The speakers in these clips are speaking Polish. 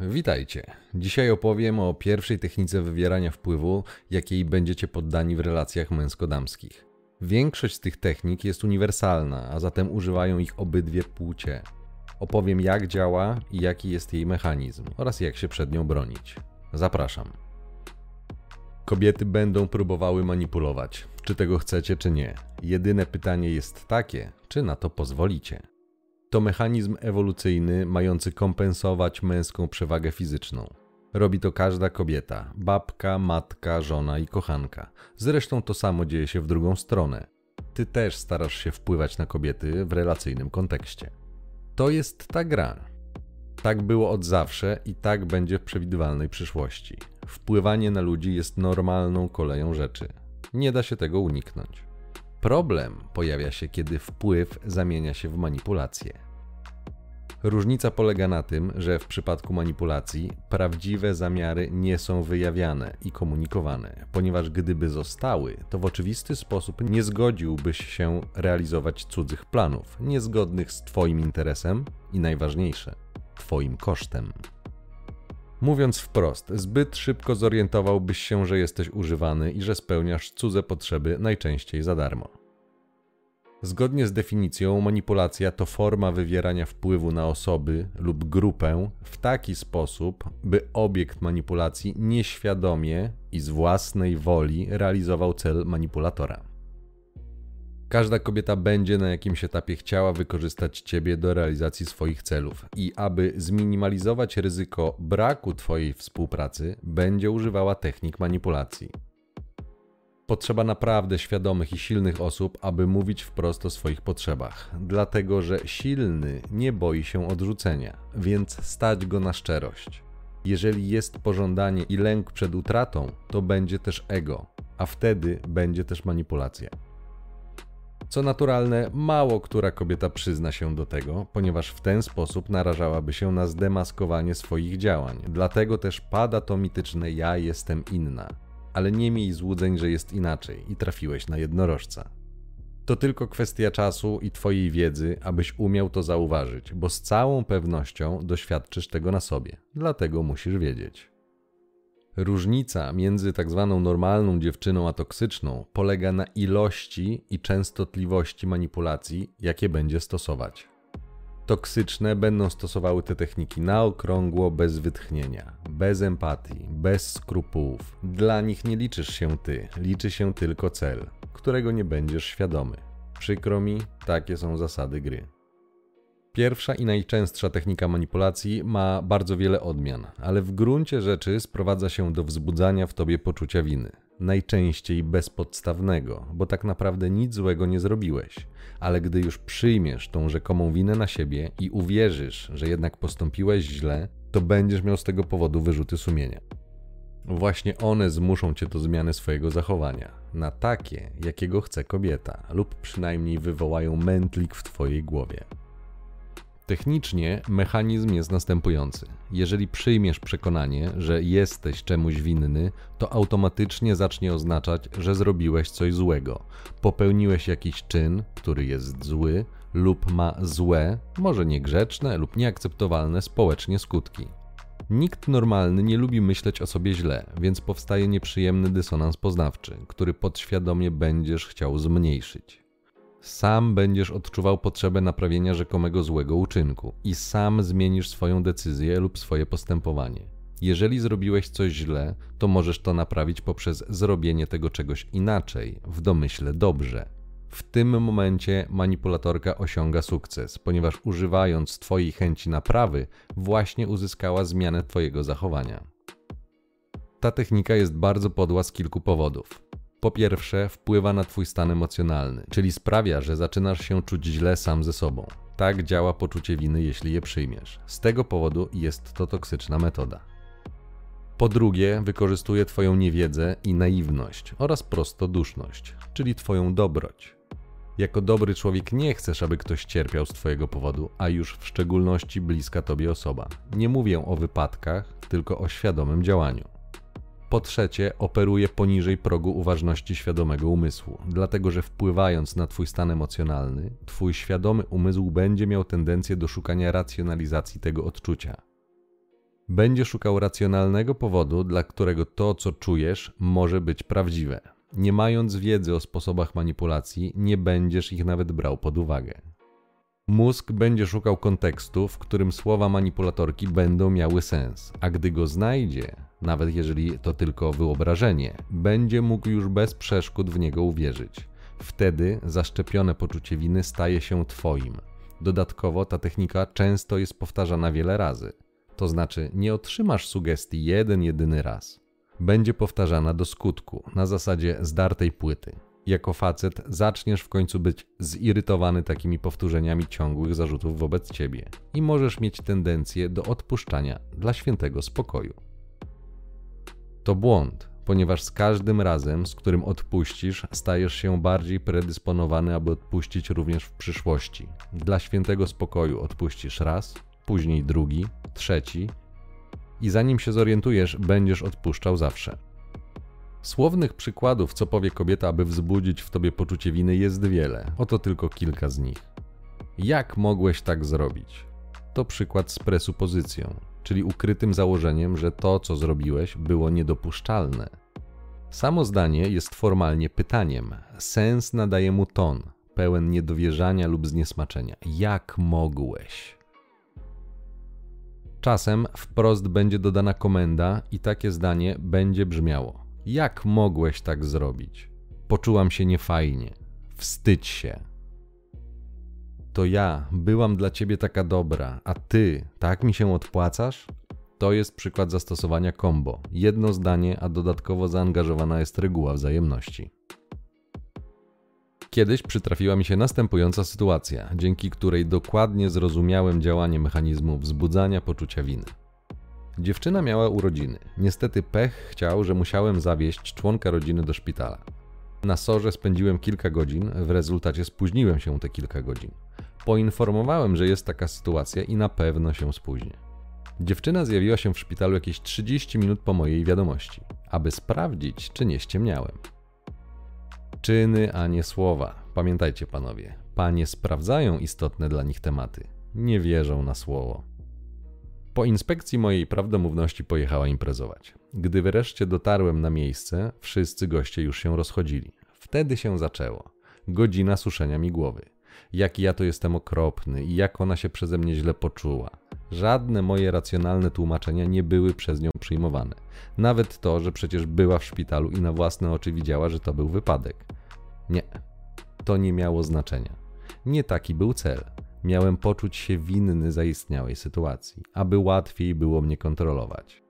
Witajcie. Dzisiaj opowiem o pierwszej technice wywierania wpływu, jakiej będziecie poddani w relacjach męsko-damskich. Większość z tych technik jest uniwersalna, a zatem używają ich obydwie płcie. Opowiem jak działa i jaki jest jej mechanizm oraz jak się przed nią bronić. Zapraszam. Kobiety będą próbowały manipulować, czy tego chcecie, czy nie. Jedyne pytanie jest takie, czy na to pozwolicie. To mechanizm ewolucyjny mający kompensować męską przewagę fizyczną. Robi to każda kobieta babka, matka, żona i kochanka. Zresztą to samo dzieje się w drugą stronę. Ty też starasz się wpływać na kobiety w relacyjnym kontekście. To jest ta gra. Tak było od zawsze i tak będzie w przewidywalnej przyszłości. Wpływanie na ludzi jest normalną koleją rzeczy. Nie da się tego uniknąć. Problem pojawia się, kiedy wpływ zamienia się w manipulację. Różnica polega na tym, że w przypadku manipulacji prawdziwe zamiary nie są wyjawiane i komunikowane, ponieważ gdyby zostały, to w oczywisty sposób nie zgodziłbyś się realizować cudzych planów, niezgodnych z Twoim interesem i najważniejsze, Twoim kosztem. Mówiąc wprost, zbyt szybko zorientowałbyś się, że jesteś używany i że spełniasz cudze potrzeby najczęściej za darmo. Zgodnie z definicją, manipulacja to forma wywierania wpływu na osoby lub grupę w taki sposób, by obiekt manipulacji nieświadomie i z własnej woli realizował cel manipulatora. Każda kobieta będzie na jakimś etapie chciała wykorzystać Ciebie do realizacji swoich celów i aby zminimalizować ryzyko braku Twojej współpracy, będzie używała technik manipulacji. Potrzeba naprawdę świadomych i silnych osób, aby mówić wprost o swoich potrzebach, dlatego że silny nie boi się odrzucenia, więc stać go na szczerość. Jeżeli jest pożądanie i lęk przed utratą, to będzie też ego, a wtedy będzie też manipulacja. Co naturalne, mało która kobieta przyzna się do tego, ponieważ w ten sposób narażałaby się na zdemaskowanie swoich działań. Dlatego też pada to mityczne ja jestem inna. Ale nie miej złudzeń, że jest inaczej i trafiłeś na jednorożca. To tylko kwestia czasu i Twojej wiedzy, abyś umiał to zauważyć, bo z całą pewnością doświadczysz tego na sobie. Dlatego musisz wiedzieć. Różnica między tak zwaną normalną dziewczyną a toksyczną polega na ilości i częstotliwości manipulacji, jakie będzie stosować. Toksyczne będą stosowały te techniki na okrągło, bez wytchnienia, bez empatii, bez skrupułów. Dla nich nie liczysz się ty, liczy się tylko cel, którego nie będziesz świadomy. Przykro mi, takie są zasady gry. Pierwsza i najczęstsza technika manipulacji ma bardzo wiele odmian, ale w gruncie rzeczy sprowadza się do wzbudzania w tobie poczucia winy. Najczęściej bezpodstawnego, bo tak naprawdę nic złego nie zrobiłeś. Ale gdy już przyjmiesz tą rzekomą winę na siebie i uwierzysz, że jednak postąpiłeś źle, to będziesz miał z tego powodu wyrzuty sumienia. Właśnie one zmuszą cię do zmiany swojego zachowania na takie, jakiego chce kobieta, lub przynajmniej wywołają mętlik w twojej głowie. Technicznie mechanizm jest następujący. Jeżeli przyjmiesz przekonanie, że jesteś czemuś winny, to automatycznie zacznie oznaczać, że zrobiłeś coś złego. Popełniłeś jakiś czyn, który jest zły lub ma złe, może niegrzeczne lub nieakceptowalne społecznie skutki. Nikt normalny nie lubi myśleć o sobie źle, więc powstaje nieprzyjemny dysonans poznawczy, który podświadomie będziesz chciał zmniejszyć. Sam będziesz odczuwał potrzebę naprawienia rzekomego złego uczynku i sam zmienisz swoją decyzję lub swoje postępowanie. Jeżeli zrobiłeś coś źle, to możesz to naprawić poprzez zrobienie tego czegoś inaczej, w domyśle dobrze. W tym momencie manipulatorka osiąga sukces, ponieważ używając Twojej chęci naprawy, właśnie uzyskała zmianę Twojego zachowania. Ta technika jest bardzo podła z kilku powodów. Po pierwsze, wpływa na Twój stan emocjonalny, czyli sprawia, że zaczynasz się czuć źle sam ze sobą. Tak działa poczucie winy, jeśli je przyjmiesz. Z tego powodu jest to toksyczna metoda. Po drugie, wykorzystuje Twoją niewiedzę i naiwność oraz prostoduszność, czyli Twoją dobroć. Jako dobry człowiek nie chcesz, aby ktoś cierpiał z Twojego powodu, a już w szczególności bliska Tobie osoba. Nie mówię o wypadkach, tylko o świadomym działaniu. Po trzecie, operuje poniżej progu uważności świadomego umysłu, dlatego że wpływając na Twój stan emocjonalny, Twój świadomy umysł będzie miał tendencję do szukania racjonalizacji tego odczucia. Będzie szukał racjonalnego powodu, dla którego to, co czujesz, może być prawdziwe. Nie mając wiedzy o sposobach manipulacji, nie będziesz ich nawet brał pod uwagę. Mózg będzie szukał kontekstu, w którym słowa manipulatorki będą miały sens, a gdy go znajdzie, nawet jeżeli to tylko wyobrażenie, będzie mógł już bez przeszkód w niego uwierzyć. Wtedy zaszczepione poczucie winy staje się Twoim. Dodatkowo ta technika często jest powtarzana wiele razy. To znaczy, nie otrzymasz sugestii jeden, jedyny raz. Będzie powtarzana do skutku, na zasadzie zdartej płyty. Jako facet zaczniesz w końcu być zirytowany takimi powtórzeniami ciągłych zarzutów wobec ciebie i możesz mieć tendencję do odpuszczania dla świętego spokoju. To błąd, ponieważ z każdym razem, z którym odpuścisz, stajesz się bardziej predysponowany, aby odpuścić również w przyszłości. Dla świętego spokoju odpuścisz raz, później drugi, trzeci i zanim się zorientujesz, będziesz odpuszczał zawsze. Słownych przykładów, co powie kobieta, aby wzbudzić w tobie poczucie winy, jest wiele. Oto tylko kilka z nich. Jak mogłeś tak zrobić? To przykład z presupozycją, czyli ukrytym założeniem, że to, co zrobiłeś, było niedopuszczalne. Samo zdanie jest formalnie pytaniem. Sens nadaje mu ton, pełen niedowierzania lub zniesmaczenia. Jak mogłeś? Czasem wprost będzie dodana komenda i takie zdanie będzie brzmiało: Jak mogłeś tak zrobić? Poczułam się niefajnie. Wstydź się. To ja byłam dla ciebie taka dobra, a ty tak mi się odpłacasz? To jest przykład zastosowania combo. Jedno zdanie, a dodatkowo zaangażowana jest reguła wzajemności. Kiedyś przytrafiła mi się następująca sytuacja, dzięki której dokładnie zrozumiałem działanie mechanizmu wzbudzania poczucia winy. Dziewczyna miała urodziny. Niestety pech chciał, że musiałem zawieźć członka rodziny do szpitala. Na sorze spędziłem kilka godzin, w rezultacie spóźniłem się te kilka godzin. Poinformowałem, że jest taka sytuacja i na pewno się spóźnię. Dziewczyna zjawiła się w szpitalu jakieś 30 minut po mojej wiadomości, aby sprawdzić, czy nie ściemniałem. Czyny, a nie słowa. Pamiętajcie, panowie, panie sprawdzają istotne dla nich tematy, nie wierzą na słowo. Po inspekcji mojej prawdomówności pojechała imprezować. Gdy wreszcie dotarłem na miejsce, wszyscy goście już się rozchodzili. Wtedy się zaczęło. Godzina suszenia mi głowy. Jaki ja to jestem okropny i jak ona się przeze mnie źle poczuła. Żadne moje racjonalne tłumaczenia nie były przez nią przyjmowane. Nawet to, że przecież była w szpitalu i na własne oczy widziała, że to był wypadek. Nie, to nie miało znaczenia. Nie taki był cel. Miałem poczuć się winny zaistniałej sytuacji, aby łatwiej było mnie kontrolować.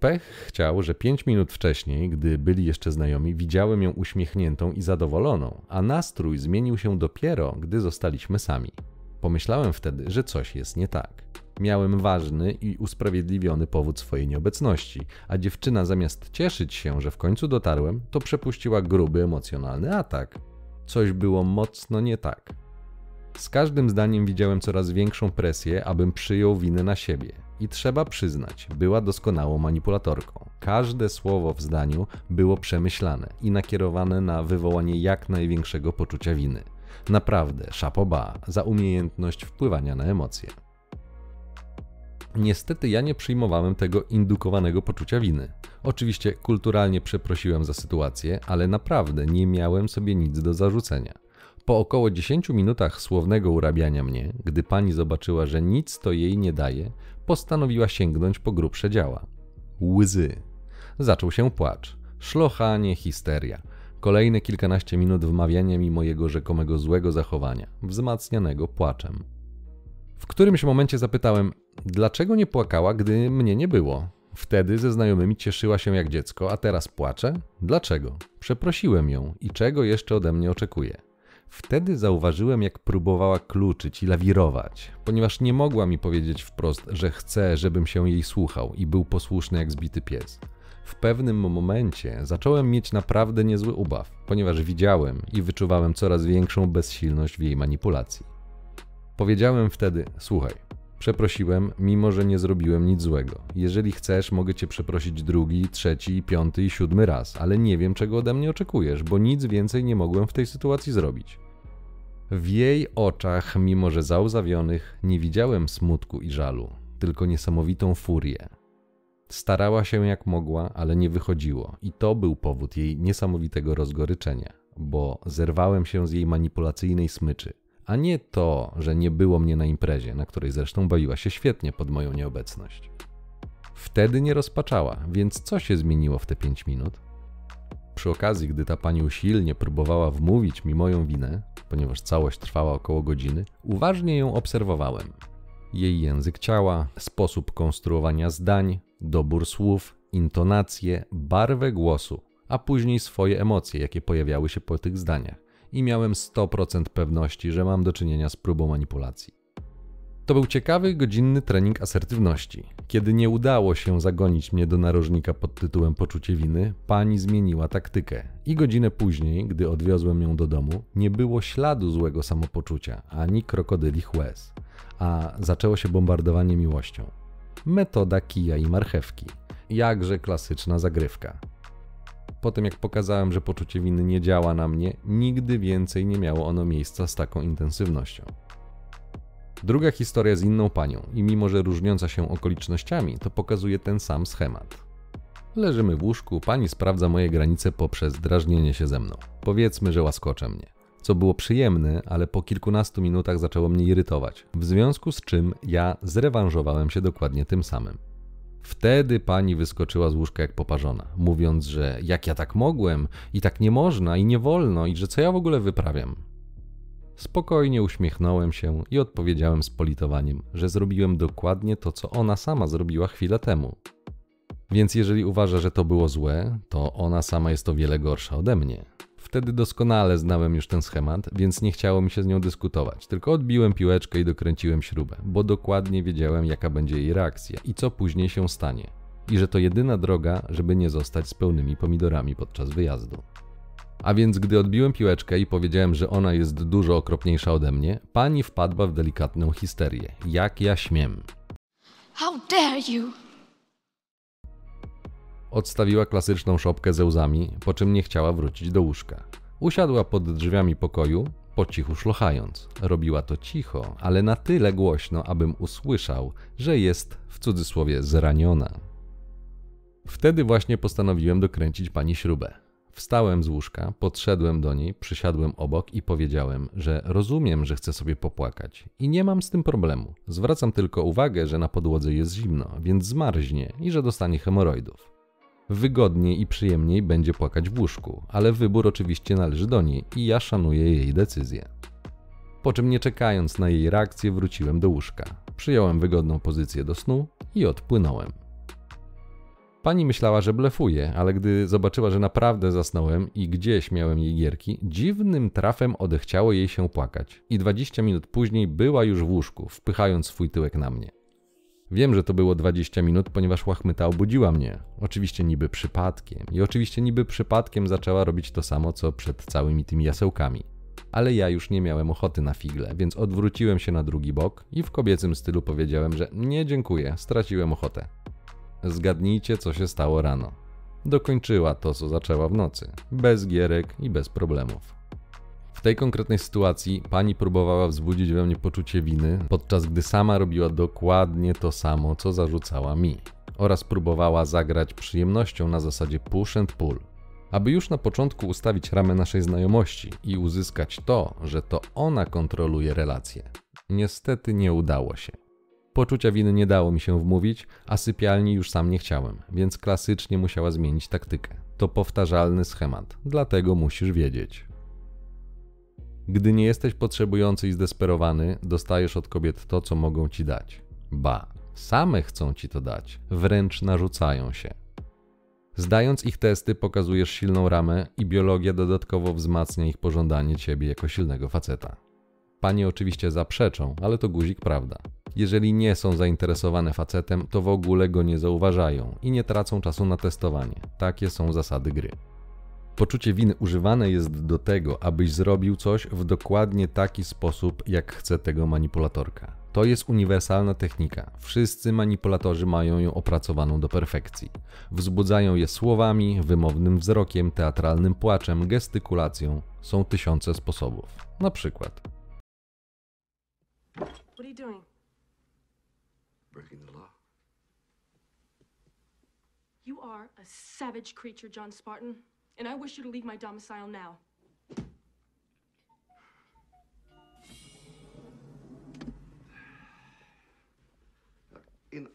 Pech chciał, że pięć minut wcześniej, gdy byli jeszcze znajomi, widziałem ją uśmiechniętą i zadowoloną, a nastrój zmienił się dopiero, gdy zostaliśmy sami. Pomyślałem wtedy, że coś jest nie tak. Miałem ważny i usprawiedliwiony powód swojej nieobecności, a dziewczyna zamiast cieszyć się, że w końcu dotarłem, to przepuściła gruby emocjonalny atak. Coś było mocno nie tak. Z każdym zdaniem widziałem coraz większą presję, abym przyjął winę na siebie. I trzeba przyznać, była doskonałą manipulatorką. Każde słowo w zdaniu było przemyślane i nakierowane na wywołanie jak największego poczucia winy. Naprawdę, szapoba za umiejętność wpływania na emocje. Niestety ja nie przyjmowałem tego indukowanego poczucia winy. Oczywiście kulturalnie przeprosiłem za sytuację, ale naprawdę nie miałem sobie nic do zarzucenia. Po około 10 minutach słownego urabiania mnie, gdy pani zobaczyła, że nic to jej nie daje, postanowiła sięgnąć po grubsze działa. Łzy. Zaczął się płacz. Szlochanie, histeria. Kolejne kilkanaście minut wmawiania mi mojego rzekomego złego zachowania, wzmacnianego płaczem. W którymś momencie zapytałem, dlaczego nie płakała, gdy mnie nie było? Wtedy ze znajomymi cieszyła się jak dziecko, a teraz płacze? Dlaczego? Przeprosiłem ją i czego jeszcze ode mnie oczekuje? Wtedy zauważyłem, jak próbowała kluczyć i lawirować, ponieważ nie mogła mi powiedzieć wprost, że chce, żebym się jej słuchał i był posłuszny jak zbity pies. W pewnym momencie zacząłem mieć naprawdę niezły ubaw, ponieważ widziałem i wyczuwałem coraz większą bezsilność w jej manipulacji. Powiedziałem wtedy: Słuchaj, przeprosiłem, mimo że nie zrobiłem nic złego. Jeżeli chcesz, mogę cię przeprosić drugi, trzeci, piąty i siódmy raz, ale nie wiem, czego ode mnie oczekujesz, bo nic więcej nie mogłem w tej sytuacji zrobić. W jej oczach, mimo że załzawionych, nie widziałem smutku i żalu, tylko niesamowitą furię. Starała się jak mogła, ale nie wychodziło, i to był powód jej niesamowitego rozgoryczenia, bo zerwałem się z jej manipulacyjnej smyczy, a nie to, że nie było mnie na imprezie, na której zresztą bawiła się świetnie pod moją nieobecność. Wtedy nie rozpaczała, więc co się zmieniło w te pięć minut? Przy okazji, gdy ta pani usilnie próbowała wmówić mi moją winę, ponieważ całość trwała około godziny, uważnie ją obserwowałem. Jej język ciała, sposób konstruowania zdań, dobór słów, intonacje, barwę głosu, a później swoje emocje, jakie pojawiały się po tych zdaniach. I miałem 100% pewności, że mam do czynienia z próbą manipulacji. To był ciekawy, godzinny trening asertywności. Kiedy nie udało się zagonić mnie do narożnika pod tytułem poczucie winy, pani zmieniła taktykę. I godzinę później, gdy odwiozłem ją do domu, nie było śladu złego samopoczucia, ani krokodylich łez. A zaczęło się bombardowanie miłością. Metoda kija i marchewki. Jakże klasyczna zagrywka. Po tym jak pokazałem, że poczucie winy nie działa na mnie, nigdy więcej nie miało ono miejsca z taką intensywnością. Druga historia z inną panią i mimo, że różniąca się okolicznościami, to pokazuje ten sam schemat. Leżymy w łóżku, pani sprawdza moje granice poprzez drażnienie się ze mną. Powiedzmy, że łaskocze mnie. Co było przyjemne, ale po kilkunastu minutach zaczęło mnie irytować, w związku z czym ja zrewanżowałem się dokładnie tym samym. Wtedy pani wyskoczyła z łóżka jak poparzona, mówiąc, że jak ja tak mogłem, i tak nie można, i nie wolno, i że co ja w ogóle wyprawiam. Spokojnie uśmiechnąłem się i odpowiedziałem z politowaniem, że zrobiłem dokładnie to, co ona sama zrobiła chwilę temu. Więc jeżeli uważa, że to było złe, to ona sama jest o wiele gorsza ode mnie. Wtedy doskonale znałem już ten schemat, więc nie chciało mi się z nią dyskutować. Tylko odbiłem piłeczkę i dokręciłem śrubę, bo dokładnie wiedziałem, jaka będzie jej reakcja i co później się stanie. I że to jedyna droga, żeby nie zostać z pełnymi pomidorami podczas wyjazdu. A więc gdy odbiłem piłeczkę i powiedziałem, że ona jest dużo okropniejsza ode mnie, pani wpadła w delikatną histerię. Jak ja śmiem. How dare you! Odstawiła klasyczną szopkę ze łzami, po czym nie chciała wrócić do łóżka. Usiadła pod drzwiami pokoju, po cichu szlochając. Robiła to cicho, ale na tyle głośno, abym usłyszał, że jest w cudzysłowie zraniona. Wtedy właśnie postanowiłem dokręcić pani śrubę. Wstałem z łóżka, podszedłem do niej, przysiadłem obok i powiedziałem, że rozumiem, że chce sobie popłakać i nie mam z tym problemu. Zwracam tylko uwagę, że na podłodze jest zimno, więc zmarznie i że dostanie hemoroidów. Wygodniej i przyjemniej będzie płakać w łóżku, ale wybór oczywiście należy do niej i ja szanuję jej decyzję. Po czym nie czekając na jej reakcję wróciłem do łóżka. Przyjąłem wygodną pozycję do snu i odpłynąłem. Pani myślała, że blefuję, ale gdy zobaczyła, że naprawdę zasnąłem i gdzieś miałem jej gierki, dziwnym trafem odechciało jej się płakać. I 20 minut później była już w łóżku, wpychając swój tyłek na mnie. Wiem, że to było 20 minut, ponieważ łachmyta obudziła mnie. Oczywiście niby przypadkiem. I oczywiście niby przypadkiem zaczęła robić to samo, co przed całymi tymi jasełkami. Ale ja już nie miałem ochoty na figle, więc odwróciłem się na drugi bok i w kobiecym stylu powiedziałem, że nie dziękuję, straciłem ochotę. Zgadnijcie, co się stało rano. Dokończyła to, co zaczęła w nocy, bez gierek i bez problemów. W tej konkretnej sytuacji pani próbowała wzbudzić we mnie poczucie winy, podczas gdy sama robiła dokładnie to samo, co zarzucała mi, oraz próbowała zagrać przyjemnością na zasadzie push and pull, aby już na początku ustawić ramę naszej znajomości i uzyskać to, że to ona kontroluje relacje. Niestety nie udało się. Poczucia winy nie dało mi się wmówić, a sypialni już sam nie chciałem, więc klasycznie musiała zmienić taktykę. To powtarzalny schemat, dlatego musisz wiedzieć. Gdy nie jesteś potrzebujący i zdesperowany, dostajesz od kobiet to, co mogą ci dać. Ba, same chcą ci to dać, wręcz narzucają się. Zdając ich testy, pokazujesz silną ramę i biologia dodatkowo wzmacnia ich pożądanie ciebie jako silnego faceta. Panie oczywiście zaprzeczą, ale to guzik prawda. Jeżeli nie są zainteresowane facetem, to w ogóle go nie zauważają i nie tracą czasu na testowanie. Takie są zasady gry. Poczucie winy używane jest do tego, abyś zrobił coś w dokładnie taki sposób, jak chce tego manipulatorka. To jest uniwersalna technika. Wszyscy manipulatorzy mają ją opracowaną do perfekcji. Wzbudzają je słowami, wymownym wzrokiem, teatralnym płaczem, gestykulacją. Są tysiące sposobów. Na przykład. What are you doing? breaking the law. You are a savage creature, John Spartan, and I wish you to leave my domicile now. In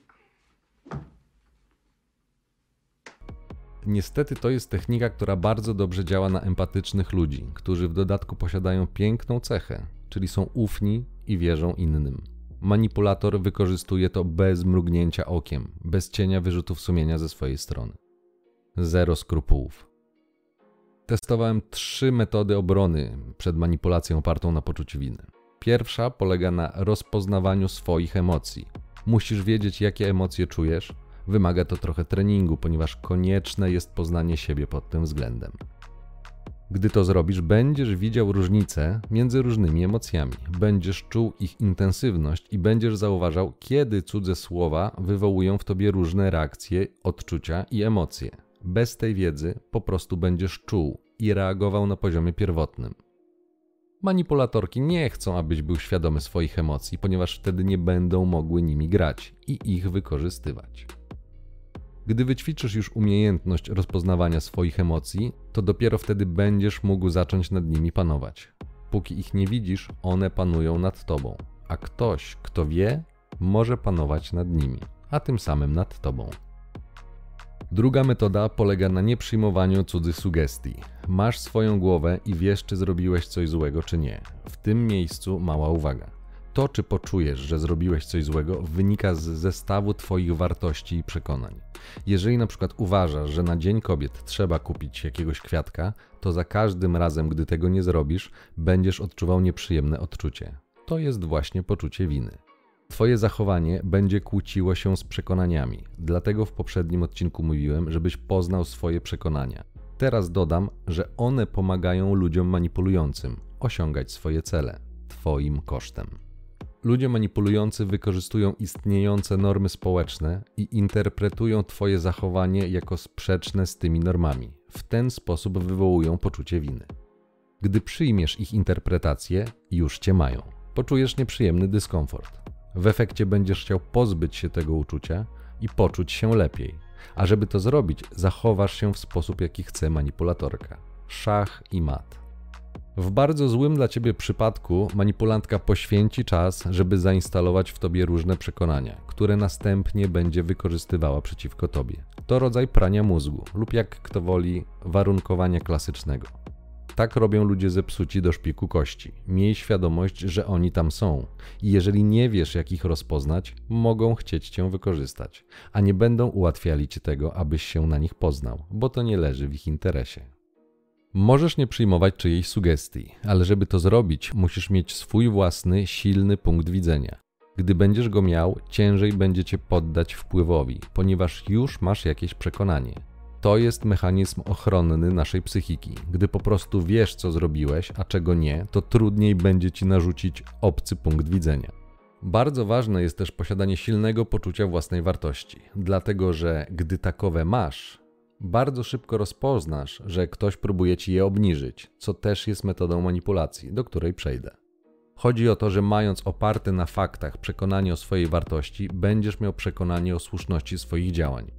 Niestety to jest technika, która bardzo dobrze działa na empatycznych ludzi, którzy w dodatku posiadają piękną cechę, czyli są ufni i wierzą innym. Manipulator wykorzystuje to bez mrugnięcia okiem, bez cienia wyrzutów sumienia ze swojej strony. Zero skrupułów. Testowałem trzy metody obrony przed manipulacją opartą na poczuciu winy. Pierwsza polega na rozpoznawaniu swoich emocji. Musisz wiedzieć, jakie emocje czujesz. Wymaga to trochę treningu, ponieważ konieczne jest poznanie siebie pod tym względem. Gdy to zrobisz, będziesz widział różnice między różnymi emocjami, będziesz czuł ich intensywność i będziesz zauważał, kiedy cudze słowa wywołują w tobie różne reakcje, odczucia i emocje. Bez tej wiedzy po prostu będziesz czuł i reagował na poziomie pierwotnym. Manipulatorki nie chcą, abyś był świadomy swoich emocji, ponieważ wtedy nie będą mogły nimi grać i ich wykorzystywać. Gdy wyćwiczysz już umiejętność rozpoznawania swoich emocji, to dopiero wtedy będziesz mógł zacząć nad nimi panować. Póki ich nie widzisz, one panują nad tobą, a ktoś, kto wie, może panować nad nimi, a tym samym nad tobą. Druga metoda polega na nieprzyjmowaniu cudzych sugestii. Masz swoją głowę i wiesz, czy zrobiłeś coś złego, czy nie. W tym miejscu mała uwaga. To, czy poczujesz, że zrobiłeś coś złego, wynika z zestawu Twoich wartości i przekonań. Jeżeli na przykład uważasz, że na Dzień Kobiet trzeba kupić jakiegoś kwiatka, to za każdym razem, gdy tego nie zrobisz, będziesz odczuwał nieprzyjemne odczucie. To jest właśnie poczucie winy. Twoje zachowanie będzie kłóciło się z przekonaniami, dlatego w poprzednim odcinku mówiłem, żebyś poznał swoje przekonania. Teraz dodam, że one pomagają ludziom manipulującym osiągać swoje cele Twoim kosztem. Ludzie manipulujący wykorzystują istniejące normy społeczne i interpretują Twoje zachowanie jako sprzeczne z tymi normami. W ten sposób wywołują poczucie winy. Gdy przyjmiesz ich interpretację, już cię mają. Poczujesz nieprzyjemny dyskomfort. W efekcie będziesz chciał pozbyć się tego uczucia i poczuć się lepiej. A żeby to zrobić, zachowasz się w sposób, jaki chce manipulatorka. Szach i mat. W bardzo złym dla ciebie przypadku manipulantka poświęci czas, żeby zainstalować w tobie różne przekonania, które następnie będzie wykorzystywała przeciwko tobie. To rodzaj prania mózgu, lub jak kto woli, warunkowania klasycznego. Tak robią ludzie zepsuci do szpiku kości. Miej świadomość, że oni tam są i jeżeli nie wiesz, jak ich rozpoznać, mogą chcieć cię wykorzystać, a nie będą ułatwiali ci tego, abyś się na nich poznał, bo to nie leży w ich interesie. Możesz nie przyjmować czyjejś sugestii, ale żeby to zrobić, musisz mieć swój własny, silny punkt widzenia. Gdy będziesz go miał, ciężej będzie cię poddać wpływowi, ponieważ już masz jakieś przekonanie. To jest mechanizm ochronny naszej psychiki. Gdy po prostu wiesz, co zrobiłeś, a czego nie, to trudniej będzie ci narzucić obcy punkt widzenia. Bardzo ważne jest też posiadanie silnego poczucia własnej wartości, dlatego że gdy takowe masz, bardzo szybko rozpoznasz, że ktoś próbuje ci je obniżyć, co też jest metodą manipulacji, do której przejdę. Chodzi o to, że mając oparte na faktach przekonanie o swojej wartości, będziesz miał przekonanie o słuszności swoich działań.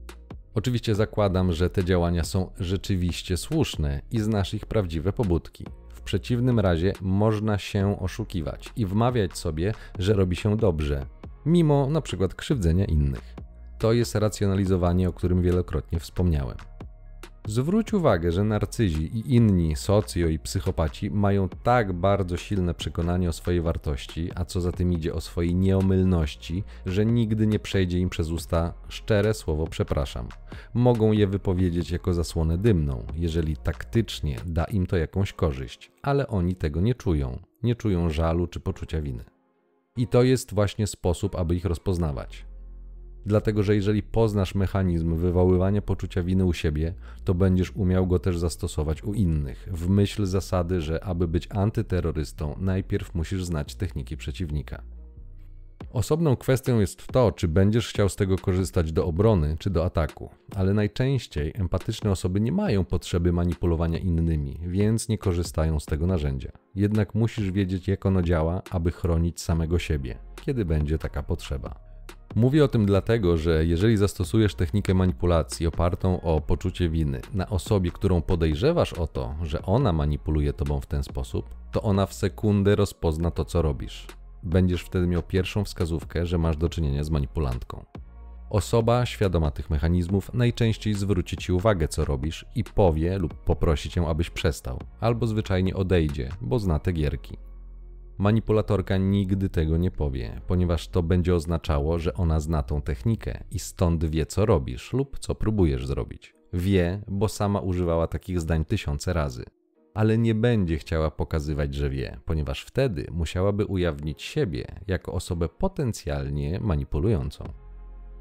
Oczywiście zakładam, że te działania są rzeczywiście słuszne i znasz ich prawdziwe pobudki. W przeciwnym razie można się oszukiwać i wmawiać sobie, że robi się dobrze, mimo na przykład krzywdzenia innych. To jest racjonalizowanie, o którym wielokrotnie wspomniałem. Zwróć uwagę, że narcyzi i inni socjo i psychopaci mają tak bardzo silne przekonanie o swojej wartości, a co za tym idzie o swojej nieomylności, że nigdy nie przejdzie im przez usta szczere słowo przepraszam. Mogą je wypowiedzieć jako zasłonę dymną, jeżeli taktycznie da im to jakąś korzyść, ale oni tego nie czują, nie czują żalu czy poczucia winy. I to jest właśnie sposób, aby ich rozpoznawać dlatego że jeżeli poznasz mechanizm wywoływania poczucia winy u siebie, to będziesz umiał go też zastosować u innych, w myśl zasady, że aby być antyterrorystą, najpierw musisz znać techniki przeciwnika. Osobną kwestią jest to, czy będziesz chciał z tego korzystać do obrony czy do ataku, ale najczęściej empatyczne osoby nie mają potrzeby manipulowania innymi, więc nie korzystają z tego narzędzia. Jednak musisz wiedzieć, jak ono działa, aby chronić samego siebie, kiedy będzie taka potrzeba. Mówię o tym dlatego, że jeżeli zastosujesz technikę manipulacji opartą o poczucie winy na osobie, którą podejrzewasz o to, że ona manipuluje tobą w ten sposób, to ona w sekundę rozpozna to, co robisz. Będziesz wtedy miał pierwszą wskazówkę, że masz do czynienia z manipulantką. Osoba świadoma tych mechanizmów najczęściej zwróci ci uwagę, co robisz i powie lub poprosi cię, abyś przestał, albo zwyczajnie odejdzie, bo zna te gierki. Manipulatorka nigdy tego nie powie, ponieważ to będzie oznaczało, że ona zna tą technikę i stąd wie, co robisz lub co próbujesz zrobić. Wie, bo sama używała takich zdań tysiące razy. Ale nie będzie chciała pokazywać, że wie, ponieważ wtedy musiałaby ujawnić siebie jako osobę potencjalnie manipulującą.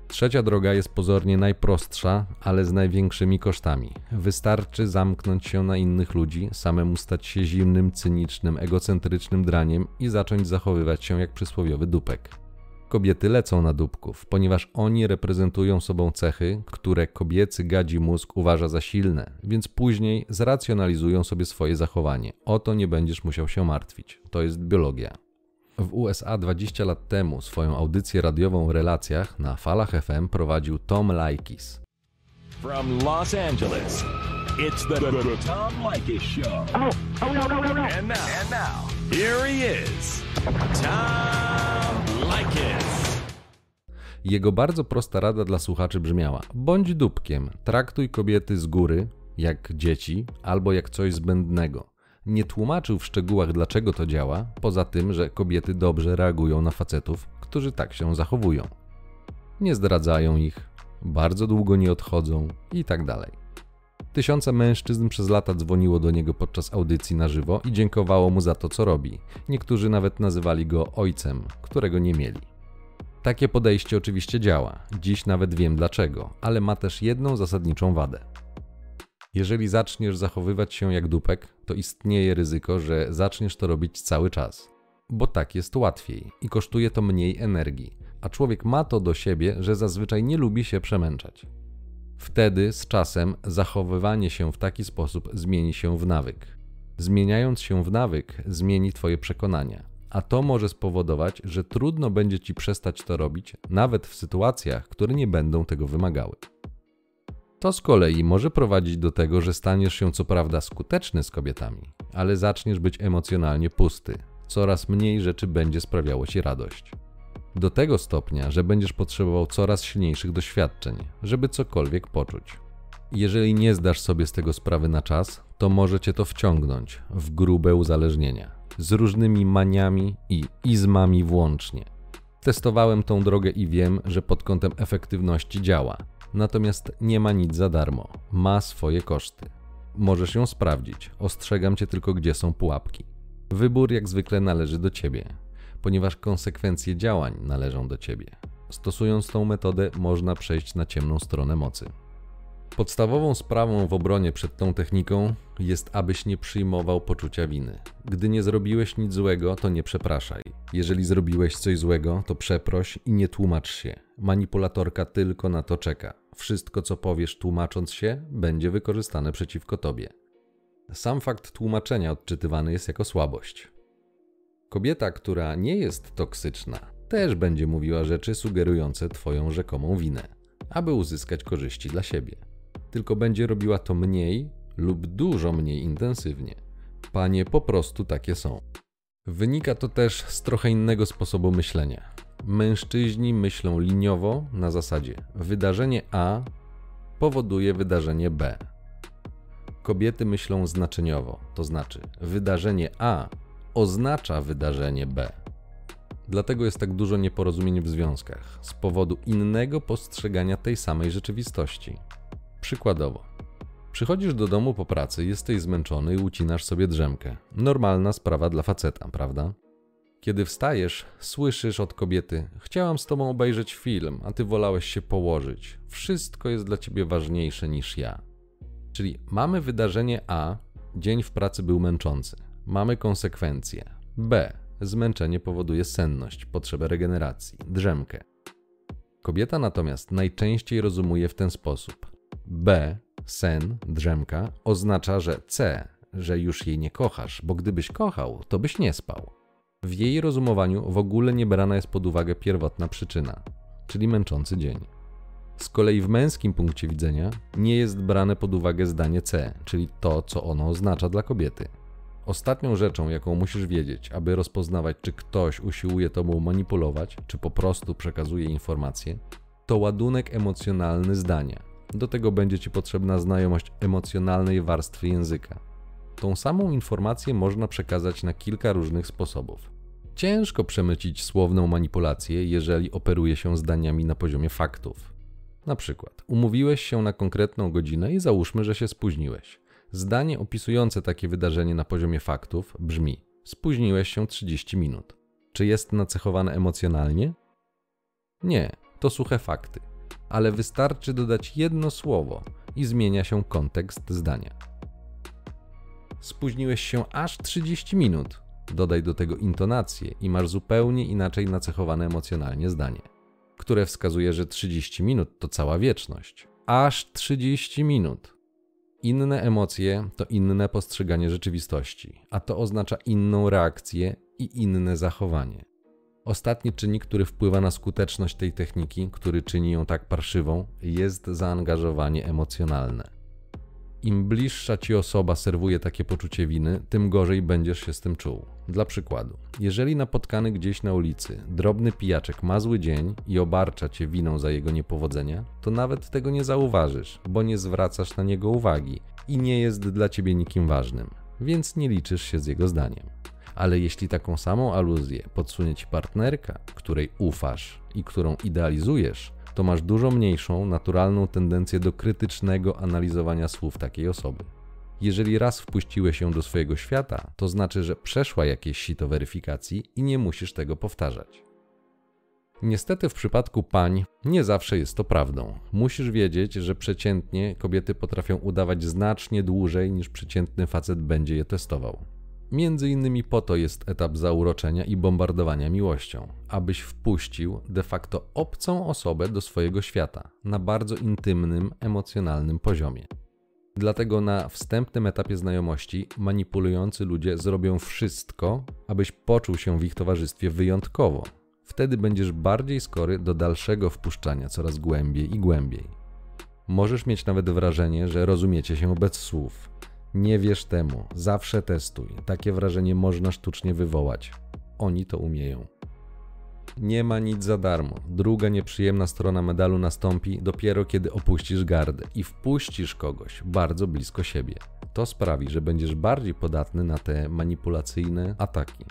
Trzecia droga jest pozornie najprostsza, ale z największymi kosztami. Wystarczy zamknąć się na innych ludzi, samemu stać się zimnym, cynicznym, egocentrycznym draniem i zacząć zachowywać się jak przysłowiowy dupek. Kobiety lecą na dupków, ponieważ oni reprezentują sobą cechy, które kobiecy gadzi mózg uważa za silne, więc później zracjonalizują sobie swoje zachowanie. O to nie będziesz musiał się martwić. To jest biologia. W USA 20 lat temu swoją audycję radiową w relacjach na falach FM prowadził Tom Leikis. From Los Angeles, it's the, the, the Tom Show. Oh, oh no, no, no, no. And now, and now, here he is, Tom. Jego bardzo prosta rada dla słuchaczy brzmiała: bądź dupkiem, traktuj kobiety z góry, jak dzieci, albo jak coś zbędnego. Nie tłumaczył w szczegółach, dlaczego to działa, poza tym, że kobiety dobrze reagują na facetów, którzy tak się zachowują. Nie zdradzają ich, bardzo długo nie odchodzą i tak dalej. Tysiące mężczyzn przez lata dzwoniło do niego podczas audycji na żywo i dziękowało mu za to, co robi. Niektórzy nawet nazywali go ojcem, którego nie mieli. Takie podejście oczywiście działa, dziś nawet wiem dlaczego, ale ma też jedną zasadniczą wadę. Jeżeli zaczniesz zachowywać się jak dupek, to istnieje ryzyko, że zaczniesz to robić cały czas. Bo tak jest łatwiej i kosztuje to mniej energii, a człowiek ma to do siebie, że zazwyczaj nie lubi się przemęczać. Wtedy z czasem zachowywanie się w taki sposób zmieni się w nawyk. Zmieniając się w nawyk, zmieni Twoje przekonania, a to może spowodować, że trudno będzie Ci przestać to robić, nawet w sytuacjach, które nie będą tego wymagały. To z kolei może prowadzić do tego, że staniesz się co prawda skuteczny z kobietami, ale zaczniesz być emocjonalnie pusty. Coraz mniej rzeczy będzie sprawiało ci radość. Do tego stopnia, że będziesz potrzebował coraz silniejszych doświadczeń, żeby cokolwiek poczuć. Jeżeli nie zdasz sobie z tego sprawy na czas, to może cię to wciągnąć w grube uzależnienia, z różnymi maniami i izmami włącznie. Testowałem tą drogę i wiem, że pod kątem efektywności działa Natomiast nie ma nic za darmo, ma swoje koszty. Możesz ją sprawdzić, ostrzegam cię tylko, gdzie są pułapki. Wybór jak zwykle należy do ciebie, ponieważ konsekwencje działań należą do ciebie. Stosując tą metodę, można przejść na ciemną stronę mocy. Podstawową sprawą w obronie przed tą techniką jest, abyś nie przyjmował poczucia winy. Gdy nie zrobiłeś nic złego, to nie przepraszaj. Jeżeli zrobiłeś coś złego, to przeproś i nie tłumacz się. Manipulatorka tylko na to czeka. Wszystko, co powiesz tłumacząc się, będzie wykorzystane przeciwko tobie. Sam fakt tłumaczenia odczytywany jest jako słabość. Kobieta, która nie jest toksyczna, też będzie mówiła rzeczy sugerujące Twoją rzekomą winę, aby uzyskać korzyści dla siebie. Tylko będzie robiła to mniej lub dużo mniej intensywnie. Panie po prostu takie są. Wynika to też z trochę innego sposobu myślenia. Mężczyźni myślą liniowo na zasadzie wydarzenie A powoduje wydarzenie B. Kobiety myślą znaczeniowo, to znaczy wydarzenie A oznacza wydarzenie B. Dlatego jest tak dużo nieporozumień w związkach z powodu innego postrzegania tej samej rzeczywistości. Przykładowo, przychodzisz do domu po pracy, jesteś zmęczony i ucinasz sobie drzemkę. Normalna sprawa dla faceta, prawda? Kiedy wstajesz, słyszysz od kobiety: Chciałam z tobą obejrzeć film, a ty wolałeś się położyć. Wszystko jest dla ciebie ważniejsze niż ja. Czyli mamy wydarzenie A, dzień w pracy był męczący. Mamy konsekwencje. B, zmęczenie powoduje senność, potrzebę regeneracji, drzemkę. Kobieta natomiast najczęściej rozumuje w ten sposób: B, sen, drzemka, oznacza, że C, że już jej nie kochasz, bo gdybyś kochał, to byś nie spał. W jej rozumowaniu w ogóle nie brana jest pod uwagę pierwotna przyczyna. czyli męczący dzień. Z kolei w męskim punkcie widzenia nie jest brane pod uwagę zdanie C, czyli to, co ono oznacza dla kobiety. Ostatnią rzeczą, jaką musisz wiedzieć, aby rozpoznawać, czy ktoś usiłuje tobą manipulować, czy po prostu przekazuje informacje, to ładunek emocjonalny zdania. Do tego będzie ci potrzebna znajomość emocjonalnej warstwy języka. Tą samą informację można przekazać na kilka różnych sposobów. Ciężko przemycić słowną manipulację, jeżeli operuje się zdaniami na poziomie faktów. Na przykład, umówiłeś się na konkretną godzinę i załóżmy, że się spóźniłeś. Zdanie opisujące takie wydarzenie na poziomie faktów brzmi: Spóźniłeś się 30 minut. Czy jest nacechowane emocjonalnie? Nie, to suche fakty. Ale wystarczy dodać jedno słowo i zmienia się kontekst zdania. Spóźniłeś się aż 30 minut. Dodaj do tego intonację i masz zupełnie inaczej nacechowane emocjonalnie zdanie, które wskazuje, że 30 minut to cała wieczność. Aż 30 minut. Inne emocje to inne postrzeganie rzeczywistości, a to oznacza inną reakcję i inne zachowanie. Ostatni czynnik, który wpływa na skuteczność tej techniki, który czyni ją tak parszywą, jest zaangażowanie emocjonalne. Im bliższa ci osoba serwuje takie poczucie winy, tym gorzej będziesz się z tym czuł. Dla przykładu, jeżeli napotkany gdzieś na ulicy drobny pijaczek ma zły dzień i obarcza cię winą za jego niepowodzenia, to nawet tego nie zauważysz, bo nie zwracasz na niego uwagi i nie jest dla ciebie nikim ważnym, więc nie liczysz się z jego zdaniem. Ale jeśli taką samą aluzję podsunie ci partnerka, której ufasz i którą idealizujesz, to masz dużo mniejszą, naturalną tendencję do krytycznego analizowania słów takiej osoby. Jeżeli raz wpuściłeś się do swojego świata, to znaczy, że przeszła jakieś sito weryfikacji i nie musisz tego powtarzać. Niestety w przypadku pań nie zawsze jest to prawdą. Musisz wiedzieć, że przeciętnie kobiety potrafią udawać znacznie dłużej niż przeciętny facet będzie je testował. Między innymi po to jest etap zauroczenia i bombardowania miłością, abyś wpuścił de facto obcą osobę do swojego świata na bardzo intymnym, emocjonalnym poziomie. Dlatego na wstępnym etapie znajomości manipulujący ludzie zrobią wszystko, abyś poczuł się w ich towarzystwie wyjątkowo. Wtedy będziesz bardziej skory do dalszego wpuszczania coraz głębiej i głębiej. Możesz mieć nawet wrażenie, że rozumiecie się bez słów. Nie wierz temu, zawsze testuj. Takie wrażenie można sztucznie wywołać. Oni to umieją. Nie ma nic za darmo. Druga nieprzyjemna strona medalu nastąpi dopiero kiedy opuścisz gardę i wpuścisz kogoś bardzo blisko siebie. To sprawi, że będziesz bardziej podatny na te manipulacyjne ataki.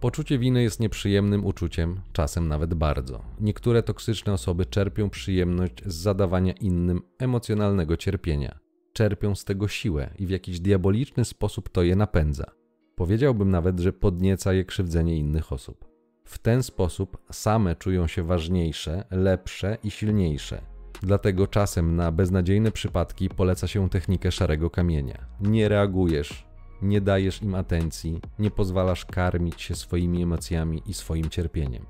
Poczucie winy jest nieprzyjemnym uczuciem, czasem nawet bardzo. Niektóre toksyczne osoby czerpią przyjemność z zadawania innym emocjonalnego cierpienia. Czerpią z tego siłę i w jakiś diaboliczny sposób to je napędza. Powiedziałbym nawet, że podnieca je krzywdzenie innych osób. W ten sposób same czują się ważniejsze, lepsze i silniejsze. Dlatego czasem na beznadziejne przypadki poleca się technikę szarego kamienia. Nie reagujesz, nie dajesz im atencji, nie pozwalasz karmić się swoimi emocjami i swoim cierpieniem.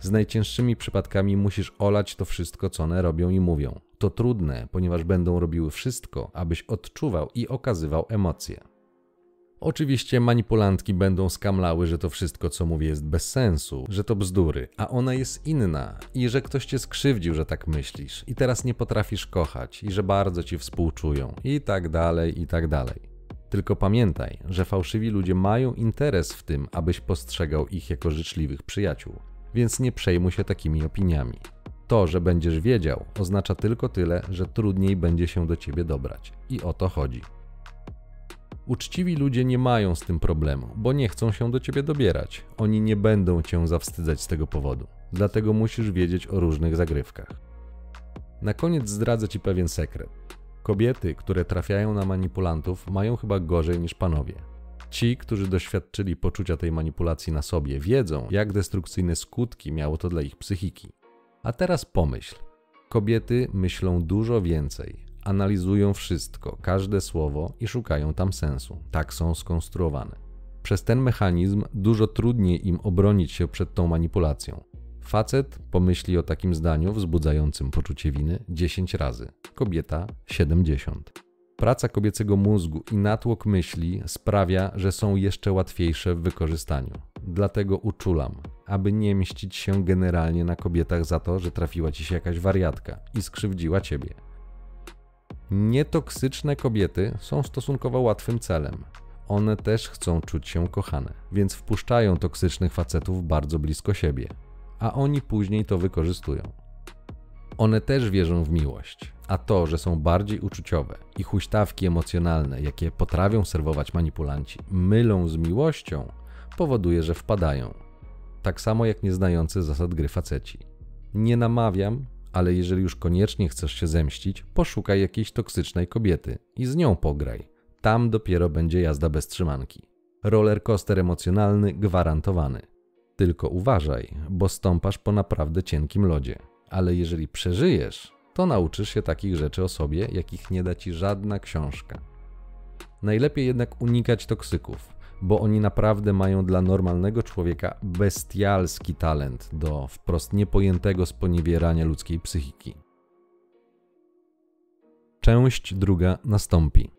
Z najcięższymi przypadkami musisz olać to wszystko, co one robią i mówią. To trudne, ponieważ będą robiły wszystko, abyś odczuwał i okazywał emocje. Oczywiście manipulantki będą skamlały, że to wszystko, co mówię, jest bez sensu, że to bzdury, a ona jest inna i że ktoś cię skrzywdził, że tak myślisz i teraz nie potrafisz kochać i że bardzo ci współczują i tak dalej, i tak dalej. Tylko pamiętaj, że fałszywi ludzie mają interes w tym, abyś postrzegał ich jako życzliwych przyjaciół, więc nie przejmuj się takimi opiniami. To, że będziesz wiedział, oznacza tylko tyle, że trudniej będzie się do ciebie dobrać. I o to chodzi. Uczciwi ludzie nie mają z tym problemu, bo nie chcą się do ciebie dobierać. Oni nie będą cię zawstydzać z tego powodu. Dlatego musisz wiedzieć o różnych zagrywkach. Na koniec zdradzę ci pewien sekret. Kobiety, które trafiają na manipulantów, mają chyba gorzej niż panowie. Ci, którzy doświadczyli poczucia tej manipulacji na sobie, wiedzą, jak destrukcyjne skutki miało to dla ich psychiki. A teraz pomyśl. Kobiety myślą dużo więcej, analizują wszystko, każde słowo i szukają tam sensu. Tak są skonstruowane. Przez ten mechanizm dużo trudniej im obronić się przed tą manipulacją. Facet pomyśli o takim zdaniu wzbudzającym poczucie winy 10 razy, kobieta 70. Praca kobiecego mózgu i natłok myśli sprawia, że są jeszcze łatwiejsze w wykorzystaniu. Dlatego uczulam. Aby nie mścić się generalnie na kobietach za to, że trafiła ci się jakaś wariatka i skrzywdziła ciebie. Nietoksyczne kobiety są stosunkowo łatwym celem. One też chcą czuć się kochane, więc wpuszczają toksycznych facetów bardzo blisko siebie, a oni później to wykorzystują. One też wierzą w miłość, a to, że są bardziej uczuciowe i huśtawki emocjonalne, jakie potrafią serwować manipulanci, mylą z miłością, powoduje, że wpadają. Tak samo jak nieznający zasad gry faceci. Nie namawiam, ale jeżeli już koniecznie chcesz się zemścić, poszukaj jakiejś toksycznej kobiety i z nią pograj. Tam dopiero będzie jazda bez trzymanki. Roller coaster emocjonalny gwarantowany. Tylko uważaj, bo stąpasz po naprawdę cienkim lodzie. Ale jeżeli przeżyjesz, to nauczysz się takich rzeczy o sobie, jakich nie da ci żadna książka. Najlepiej jednak unikać toksyków, bo oni naprawdę mają dla normalnego człowieka bestialski talent do wprost niepojętego sponiewierania ludzkiej psychiki. Część druga nastąpi.